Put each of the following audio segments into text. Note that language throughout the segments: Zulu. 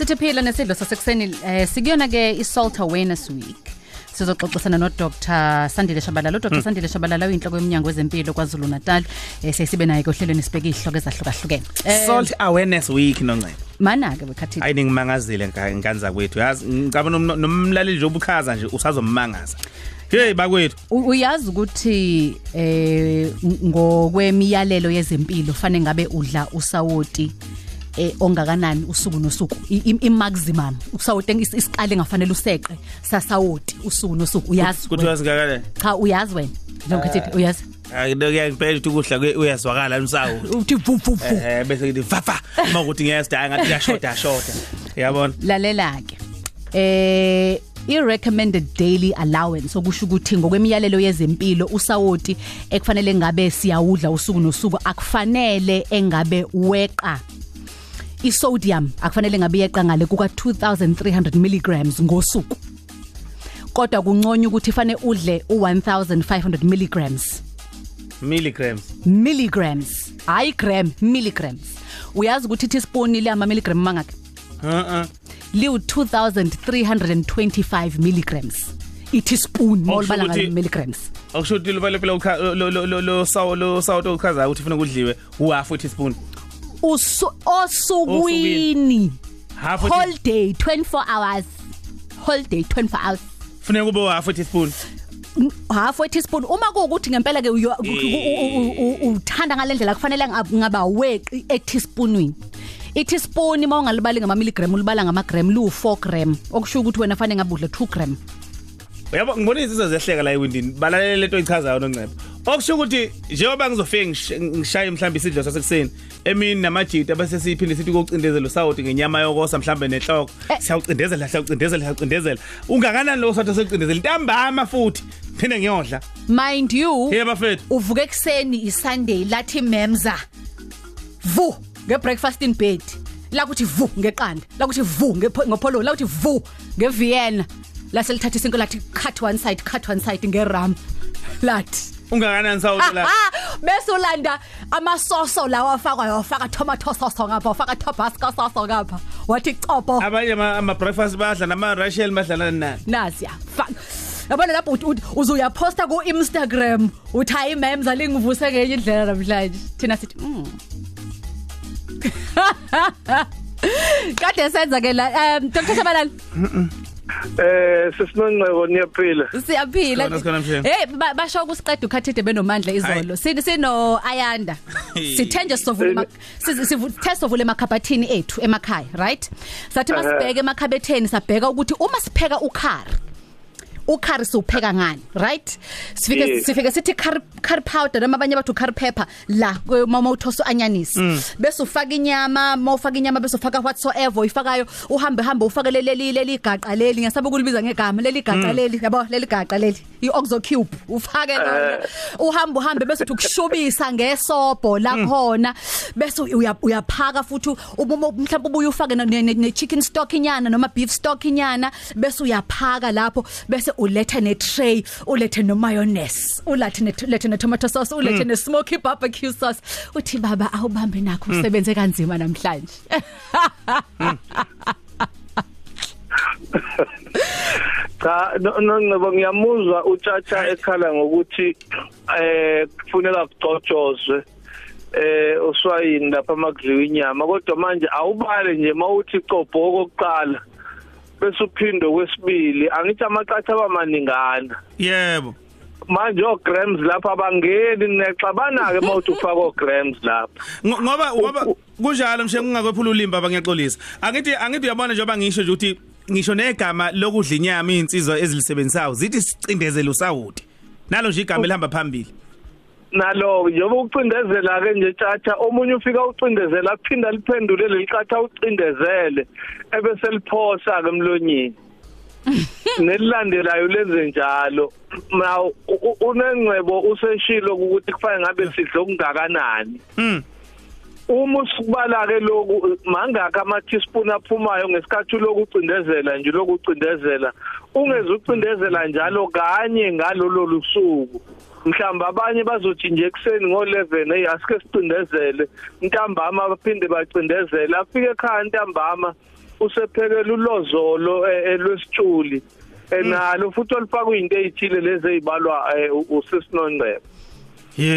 sithi phila nesidlo sasekuseni eh sikuyona ke i-salt awareness week sizoxoxisana no Dr Sandile Shabalala uDr Hmm. Sandile Shabalala uyinhloko yomnyango wezempilo KwaZulu Natal eh sesibe naye kohlelweni sibeka ihloko ezahlukahlukene Eh, Salt awareness week noncane. mana ke wekhathi Hayi ningimangazile nganza kwethu. Yazi ngicaba nom- nomlaleli nje obukhaza nje usazommangaza. Hey bakwethu. Uyazi ukuthi eh ngokwemiyalelo yezempilo fanele ngabe udla usawoti eh ongakanani usuku nosuku i-maximum usawoti is- isikali engafanele useqe sasawoti usuku nosuku uyazi Kuthi wena? wasikakale. cha uyazi wena njengoba ngithi uyazi Hayi ngiyangipela ukuthi ukudla uyazwakala umsawu. uthi vu vu vu Eh bese ngithi fafa uma ukuthi ngiyasida ngathi kuyashoda shoda. Yabona? lalela ke eh i-recommended daily allowance okusho ukuthi ngokwemiyalelo yezempilo usawoti ekufanele ngabe siyawudla usuku nosuku akufanele engabe weqa isodium akufanele ngabe yeqa ngale kuka 2300 milligrams ngosuku kodwa kunconya ukuthi fanele udle u1500 milligrams Milligrams. milligrams hayi gram milligrams uyazi ukuthi teaspoon ile ama milligram mangaki Uh-uh. liwu 2325 milligrams i-teaspoon ukuthi- ngale milligrams Akusho ukuthi lo phela lo lo lo lo sawo lo sawo ukuthi ufuna kudliwe u half teaspoon. Osukwini Half a whole day 24 hours. Whole day 24 hours. Funeka kube u half a teaspoon. Half a teaspoon uma kuukuthi ngempela ke uthanda ngalendlela kufanele ngab- ngaba weqi e-teaspoonini. I-teaspoon uma ungalibali ngama milligram ulibala ngama gram lu 4 gram. Okusho ukuthi wena fanele ngabe udle 2 gram. Uyabo ngibona izinto zehleka la ewindini. Balalele lento oyichazayo noncebo. Okusho ukuthi njengoba ngizofika ngish- ngishaye mhlawumbe isidlo sasekuseni emini namajita bese siphinde sithi kokucindezela usawoti ngenyama yokosa mhlawumbe nenhloko. Eh. Siyawucindezela siyawucindezela siyawucindezela. Ungakanani lo sawoti sekucindezela ntambama futhi. Phinde ngiyodla. mind you Hey bafethu. uvuke ekseni isunday lathi memza vu ngebreakfast in bed la kuthi vu ngeqanda la kuthi vu ngepho- ngopholo la kuthi vu ngevienna la selithatha isinko lathi cut one side cut one side ngeram lathi Ungakanani sawoti la? bese ulanda amasoso lawa afakwa wafaka tomato sauce ngapha wafaka tabasco sauce ngapha wathi copo Abanye ama breakfast badla nama Rachel badlala nani? nazi yafaka yabona lapho uzuyaposta ku Instagram uthi hayi memes alingivuse ngenye indlela namhlanje. Thina sithi mm Kade senza ke la um Dr Shabalala Eh sesinongcebo niyaphila. siyaphila hey ba- basho ukusiqeda ukhathide benomandla izolo. Sini sino ayanda. Sithenje sovula ema- sizi- sivu- sithe sovula emakhabathini ethu emakhaya right? Sathi masibheke emakhabetheni sabheka ukuthi uma sipheka ukhari ukhari siwupheka ngani right? Sifike Yes. sifike sithi curry curry powder noma abanye bathi curry pepper la kwe- mama uthosa anyanisi bese ufaka inyama mawufaka inyama bese ufaka whatsoever uyifakayo uhambe hambe ufake leli leli gaqa leli ngiyasabe ukulibiza ngegama leli gaqa leli yabo leli gaqa leli i-oxo cube. Ufake lona. Uhambe uhambe bese uthi ukushubisa ngesobho la khona bese uya- uyaphaka futhi uma uma- mhlawumbe ubuye ufake ne- ne ne chicken stock inyana noma beef stock inyana bese uyaphaka lapho bese uletha ne tray ulethe no mayonnaise ulethe ne ulethe ne tomato sauce ulethe ne smoky barbecue sauce. Uthi baba awubambe nakho usebenze kanzima namhlanje. Cha no- nongcebo ngiyamuzwa utshatsha ekhala ngokuthi eh kufuneka kucotshozwe eh uswayini lapha makudliwa inyama kodwa manje awubale nje mawuthi cobho okokuqala bese uphinde kwesibili angithi amaqatha abamaningana Yebo. manje o grams lapha abangeni nexabana ke mawuthi ufaka o grams lapha. Ngo- ngoba ngoba kunjalo mshe ngingakwephula ulimba abangiyaxolisa angithi angithi uyabona njengoba ngisho nje ukuthi ngisho negama lokudla inyama izinsizwa ezilisebenzisayo zithi sicindezela usawudi nalo nje igama elihamba phambili. Nalo njengoba ucindezela ke nje tjatha omunye ufika ucindezela aphinda liphendule leliqatha ucindezele ebese liphosa ke emlonyeni. Nelilandelayo lenze njalo. Now unengcebo useshilo ukuthi kufanele ngabe sidle okungakanani. Mm uma usibala ke lokhu mangaka ama teaspoon aphumayo ngesikhathi lokhu ucindezela nje lokhu ucindezela ungeze ucindezela njalo kanye ngalolo lusuku. Mhlamba abanye bazothi nje ekseni ngo11 hey asike sicindezele. Ntambama baphinde bacindezele. Afike ekhaya ntambama usephekela ulozolo eh, eh, lwesitshuli. Eh, nalo futhi olifaka into ezithile lezi ezibalwa u- usisinongcebo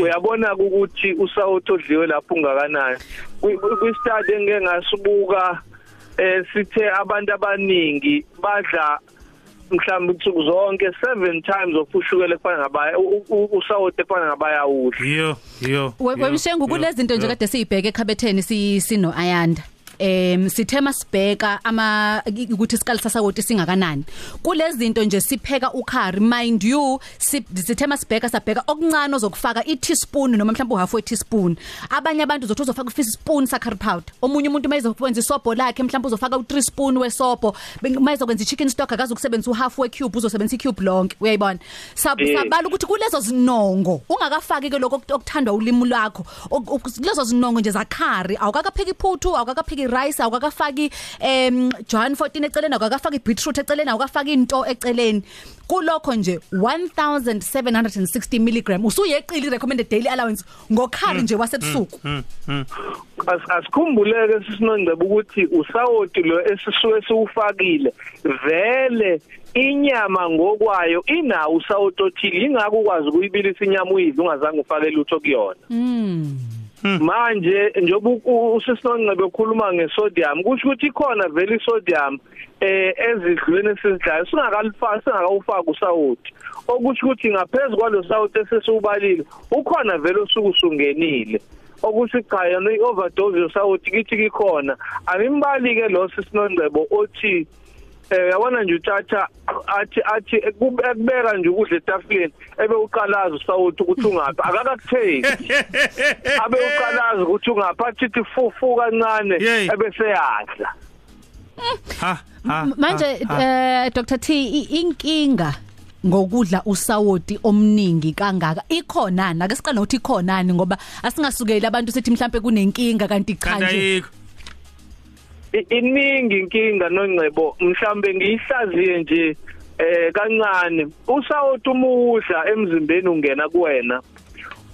uyabona ukuthi usawuthi odliwe lapho ungakanani? Kwi- kwi- kwi-study engeke ngasibuka eh sithe abantu abaningi badla mhlawumbe insuku zonke 7 times of ushukela efana ngabaya u- u- usawoti efana ngabayawudla yo yo We- yo, wemshengu yo, kulezi zinto nje yo. kade siyibheke ekhabetheni si sino ayanda. Em sithema sibheka ama ukuthi isikali sasawoti singakanani. Kulezi zinto nje sipheka ukhari mind you si- sithema sibheka sabheka okuncane ozokufaka i teaspoon noma mhlawumbe uhalf we teaspoon abanye abantu uzothi uzofaka u teaspoon sa curry powder. Omunye umuntu mayizokwenza isobho lakhe mhlawumbe uzofaka u 3 spoon wesobho. Mayizokwenza i chicken stock akazi ukusebenzisa u half we cube uzosebenzisa i cube lonke. Uyayibona? Sab- Eh. sabala ukuthi kulezo zinongo. Ungakafaki ke lokho okuthandwa ulimi lwakho. Ok- ok- lezo zinongo nje zakhari awukakapheki iphuthu awukakapheki rice awukakafaki em John 14 eceleni awukakafaki beetroot eceleni awukafaki into eceleni. Kulokho nje 1760 mg usuyeqile recommended daily allowance ngokhari nje wasebusuku. As- asikhumbuleke sisinongcebo ukuthi usawoti lo esisuke siwufakile vele inyama ngokwayo inawo usawoti othile ingakho ukwazi ukuyibilisa inyama uyidla ungazange ufake lutho kuyona. Manje njoba u- usisinongcebo ekhuluma ngesodium kusho ukuthi ikhona vele isodium eh ezidlweni esizidlayo singakalifaka singakawufaka usawoti okusho ukuthi ngaphezulu kwalo sawoti esesiubalile ukhona vele osuku usungenile. Okusho cha yona i-overdose yosawoti kithi kikhona. Angimbali ke lo sisinongcebo othi eh yabona nje uthatha athi athi ekube- ekubeka nje ukudla etafuleni ebe uqalaza usawuthi ukuthi ungaphi. Akakakutheki abe uqalaza ukuthi ungaphi athi fufu kancane ebese yadla. Ha ha manje eh Dr T inkinga ngokudla usawoti omningi kangaka ikhonana ake siqale ukuthi ikhonani ngoba asingasukeli abantu sithi mhlambe kunenkinga kanti cha kanti nje iningi inkinga nongcebo mhlambe ngiyihlaziye nje eh kancane. Usawuthi umuudla emzimbeni ungena kuwena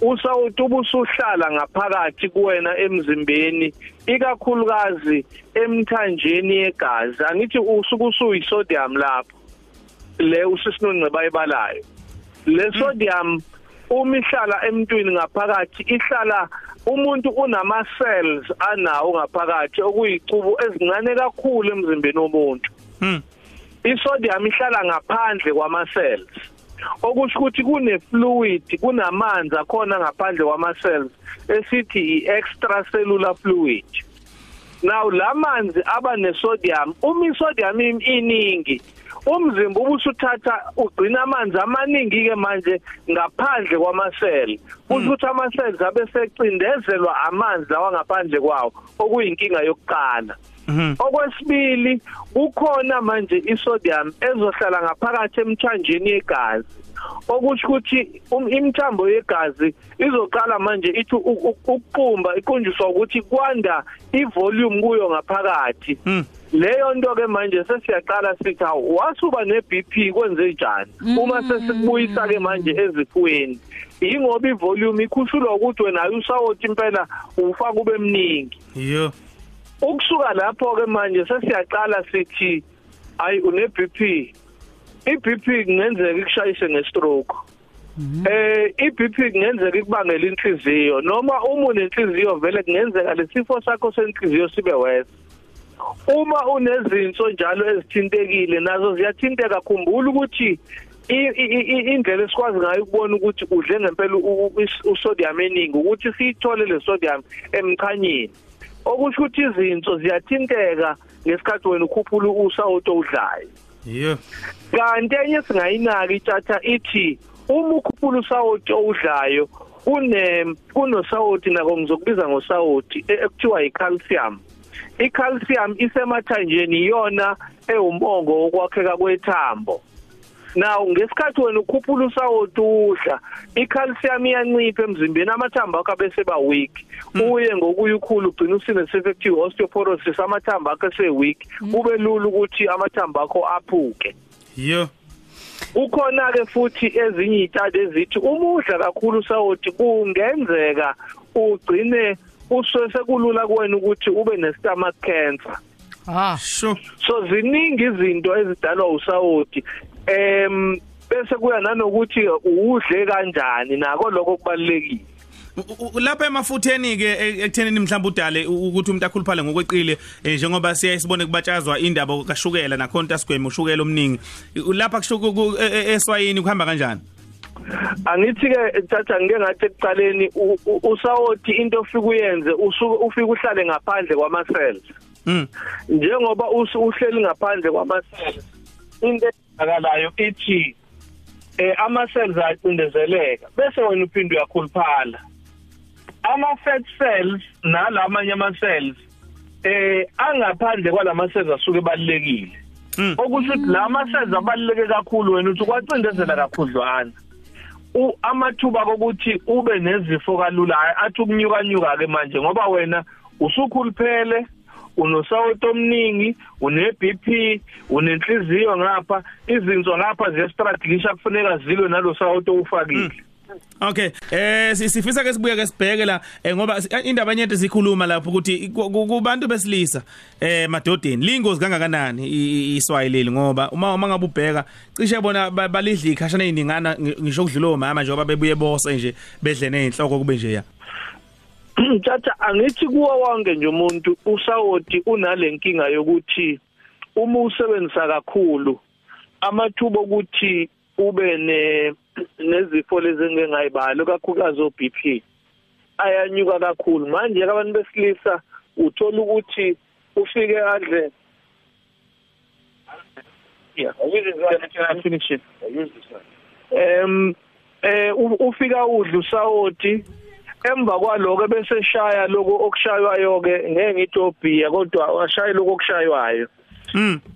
usawuthi ubusuhlala ngaphakathi kuwena emzimbeni ikakhulukazi emthanjeni yegazi angithi usuku usuyi sodium lapho le usisinongceba ayibalayo le sodium uma ihlala emntwini ngaphakathi ihlala umuntu unama cells anawo ngaphakathi okuyicubu ezincane kakhulu emzimbeni womuntu. Hm isodium ihlala ngaphandle kwama cells okusho ukuthi kune fluid kunamanzi akhona ngaphandle kwama cells esithi i-extracellular fluid. Now lamanzi aba nesodium uma isodium im- iningi umzimba ubusuthatha ugcina amanzi amaningi ke manje ngaphandle kwamaseli kusho ukuthi ama-cells abe secindezelwa amanzi lawa ngaphandle kwawo okuyinkinga yokuqala. Mhm. Okwesibili kukhona manje isodium ezohlala ngaphakathi emthanjeni yegazi. Okusho ukuthi um- imithambo yegazi izoqala manje ithi u- u- ukuqumba iqunjiswa ukuthi kwanda ivolume kuyo ngaphakathi. Hm leyo nto ke manje sesiyaqala sithi hawu wasuba ne-BP kwenze njani? Uma sesikubuyisa ke manje ezifweni ingoba ivolume ikhushulwa ukuthi wena usawoti impela ufaka ube mningi. Yo ukusuka lapho ke manje sesiyaqala sithi ayi une BP iBP kungenzeka ikushayise ngestroke. Eh iBP kungenzeka ikubangela inhliziyo noma uma unenhliziyo vele kungenzeka lesifo sakho senhliziyo sibe worse. Uma unezinso njalo ezithintekile nazo ziyathinteka. Khumbula ukuthi indlela esikwazi ngayo ukubona ukuthi udle ngempela usodium eningi ukuthi siyithole le sodium emkhanyeni okusho ukuthi izinso ziyathinteka ngesikhathi wena ukhuphula usawuto udlayo. Yo kanti enye singayinaki ithatha ithi uma ukhuphula usawoti owudlayo kune kunosawoti nako ngizokubiza ngosawoti e- ekuthiwa i-calcium i-calcium isemathanjeni iyona ewumongo wokwakheka kwethambo. Now ngesikhathi wena ukhuphula usawoti udla i-calcium iyancipha emzimbeni amathambo akho bese ba weak. Uye ngokuyikhulu ugcina usine effective osteoporosis amathambo akho ese weak kube lula ukuthi amathambo akho aphuke. Yo. Ukhona ke futhi ezinye izitshalo ezithi uma udla kakhulu usawoti kungenzeka ugcine usese kulula kuwena ukuthi ube ne stomach cancer. Ah sure. So ziningi izinto ezidalwa usawoti em bese kuya nanokuthi udle kanjani nako lokho kubalekile lapha emafutheni ke e- ekuthenini mhlawumbe udale ukuthi umuntu akhuluphale ngokweqile eh, njengoba siyayisibone kubatshazwa indaba kashukela nakhona asigweme ushukela omningi. Lapha kushuku ku- e- e- eswayini kuhamba kanjani? Angithi ke tata ngike ngathi ekuqaleni u- u- usawoti into ofika uyenze usuke ufika uhlale ngaphandle kwama cells mm njengoba uhleli ngaphandle kwama cells into ekalayo ithi eh ama cells acindezeleka bese wena uphinde uyakhuluphala. Ama fat cells nalamanye ama cells eh angaphandle kwalama cells asuke ebalekile Mm. okusho ukuthi lama cells abaluleke kakhulu wena uthi kwacindezela kakhudlwana. Amathuba kokuthi ube nezifo kalula athi ukunyuka nyuka ke manje ngoba wena usukhuluphele unosawuto omningi une BP unenhliziyo ngapha izinso ngapha ziyastradisha kufuneka zilwe nalosawuto ufakile Okay eh si- sifisa ke sibuye ke sibheke la eh, ngoba si- indaba nyente sikhuluma lapho ukuthi ku- ku- kubantu besilisa eh madodeni. Lingozi kangakanani iswayileli ngoba uma uma ngabe ubheka cishe bona ba- balidla ikhashana eziningana ngi- ngisho kudlula omama njengoba bebuye bose nje bedle nezinhloko kube nje ya. Tata angithi kuwo wonke nje umuntu usawoti unalenkinga yokuthi uma usebenzisa kakhulu amathuba okuthi ube ne nezifo lezi engengayibalo kakhulukazi o BP ayanyuka kakhulu. Manje abantu besilisa uthola ukuthi ufike adle. Yeah. Finish it em eh ufika udla usawoti. Emva kwaloko bese shaya lokho okushaywayo ke ngeke ngithi obhiya kodwa washaya lokho okushaywayo.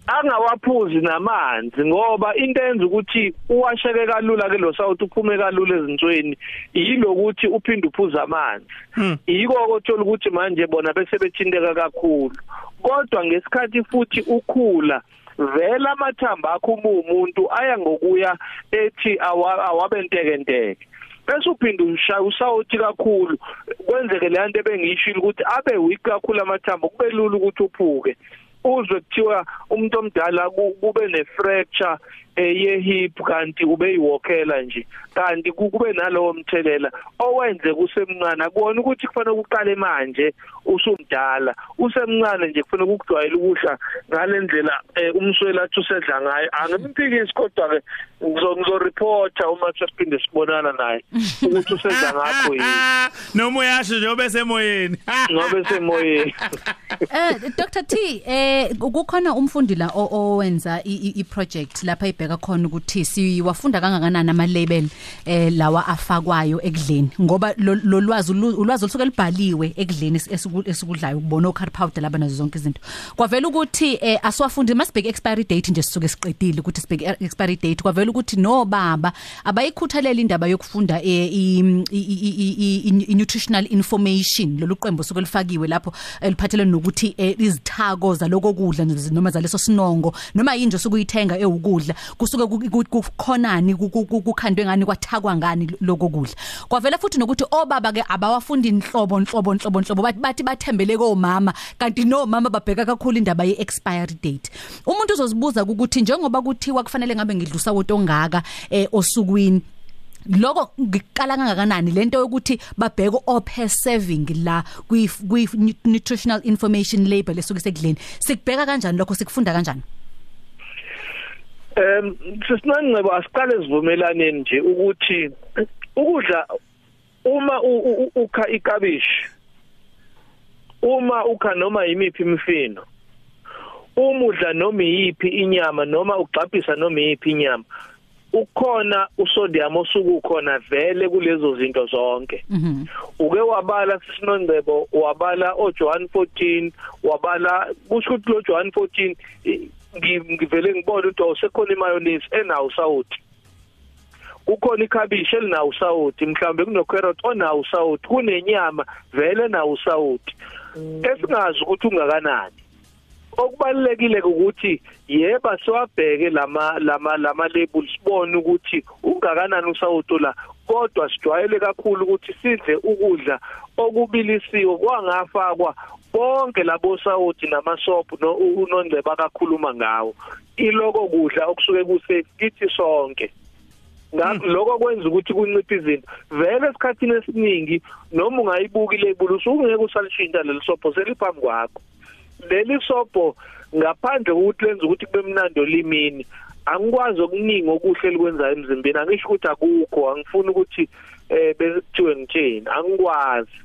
Angawaphuzi namanzi ngoba into enza ukuthi uwasheke kalula ke lo sawuthi uphume kalula ezinsweni yilokuthi uphinde uphuza amanzi. Mm. yiko okuthola ukuthi manje bona bese bethinteka kakhulu. Kodwa ngesikhathi futhi ukhula vela amathambo akho umuntu aya ngokuya ethi awa- awabentekenteke. Bese uphinde ushaya usawuthi kakhulu. Kwenzeke le nto ebengiyishilo ukuthi abe weak kakhulu amathambo kube lula ukuthi uphuke. Uzwe kuthiwa umuntu omdala ku- kube ne fracture ye hip kanti ube yiwokhela nje. Kanti ku- kube nalowo mthelela owenze kusemncane akubona ukuthi kufanele uqale manje usumdala. Usemncane nje kufanele ukujwayela ukudla ngalendlela eh, umswela athi usedla ngayo. Angimphikisi kodwa ke ngizo ngizo reporta uma sesiphinde sibonana naye ukuthi usedla ngakho yini. Noma uyasho nje obesemoyeni ngobe semoyeni. Eh Dr T eh kukhona umfundi la owenza i- project lapha ibheka khona ukuthi siwafunda kangakanani ama label eh lawa afakwayo ekudleni. Ngoba lo lo lwazi ulu- ulwazi olusuke libhaliwe ekudleni es- esiku- esikudlayo ukubona ocar powder laba nazo zonke izinto. Kwavela ukuthi eh asiwafundi masibheke expiry date nje sisuke siqedile ukuthi sibheke expiry date kwavela ukuthi no baba abayikhuthalela indaba yokufunda eh, i i- i- i- i- i nutritional information. Lolu qembu suke lifakiwe lapho eliphathelene nokuthi eh, izithako zaloko kudla noma zaleso sinongo noma yinje sokuyithenga ewukudla. Kusuke ku- ku- kukhonani ku- ku- ku- kukhandwe ngani kwathakwa ngani lokho kudla. Kwavela futhi nokuthi obaba ke abawafundi inhlobo inhlobo inhlobo inhlobo bathi bathembele komama kanti no mama babheka kakhulu indaba ye expiry date. Umuntu uzozibuza ukuthi njengoba kuthiwa kufanele ngabe ngidlusa woto ngaka eh osukwini lokho ngiqala kangakanani? Lento yokuthi babheke o per serving la kwi nutritional information label esuke sekudleni sikubheka kanjani lokho? Sikufunda kanjani? Em sisinancebo asiqale sivumelaneni nje ukuthi ukudla uma ukha ikabishi uma ukha noma yimiphi imifino uma udla noma yipi inyama noma ugxabhisa noma yipi inyama ukhona usodium osuke ukhona vele kulezo zinto zonke. Mhm. Uke wabala sisinongcebo wabala oJohn 14 wabala kusho ukuthi lo John 14 i- ngi- ngivele ngibona ukuthi awusekhona imayonnaise enawo sawuthi kukhona ikhabishi elinawo usawuthi mhlambe kuno carrot onawo usawuthi kunenyama vele nawo usawuthi esingazi ukuthi ungakanani. Okubalekile ukuthi yeba siwabheke lama lama lama labels sibone ukuthi ungakanani usawuto la. Kodwa sijwayele kakhulu ukuthi sidle ukudla okubilisiwe kwangafakwa bonke labo sawuthi namasophu no unondleba akakhuluma ngawo. Iloko kudla okusuke kuse kithi sonke. Ngakho lokho kwenza ukuthi kunciphe izinto. Vele esikhathini esiningi noma ungayibuka ilebulu usungeke usalishintsha lelisopho seliphambi kwakho. Leli sopho ngaphandle kokuthi lenza ukuthi kube mnandi olimini angikwazi okuningi okuhle likwenzayo emzimbeni. Angisho ukuthi akukho angifuni ukuthi eh bekuthiwe ngitsheni. Angikwazi.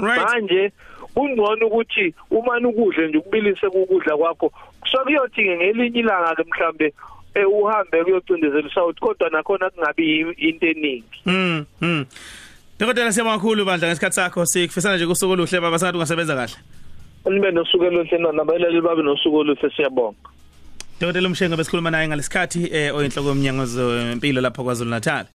Manje kungcono ukuthi umane ukudle nje ukubilise kukudla kwakho. Sokuyothi ngelinye ilanga ke mhlambe eh uhambe kuyocindezela isouth kodwa nakhona kungabi into eningi. Mm mm Dokotela siyabonga kakhulu bandla ngesikhathi sakho sikufisana nje kusuku oluhle baba sangathi ungasebenza kahle. Nibe nosuku oluhle nabayeleli babe nosuku oluhle siyabonga. Dokotela umshengo besikhuluma naye ngalesikhathi eh oyinhloko yomnyango wezempilo lapha kwaZulu Natal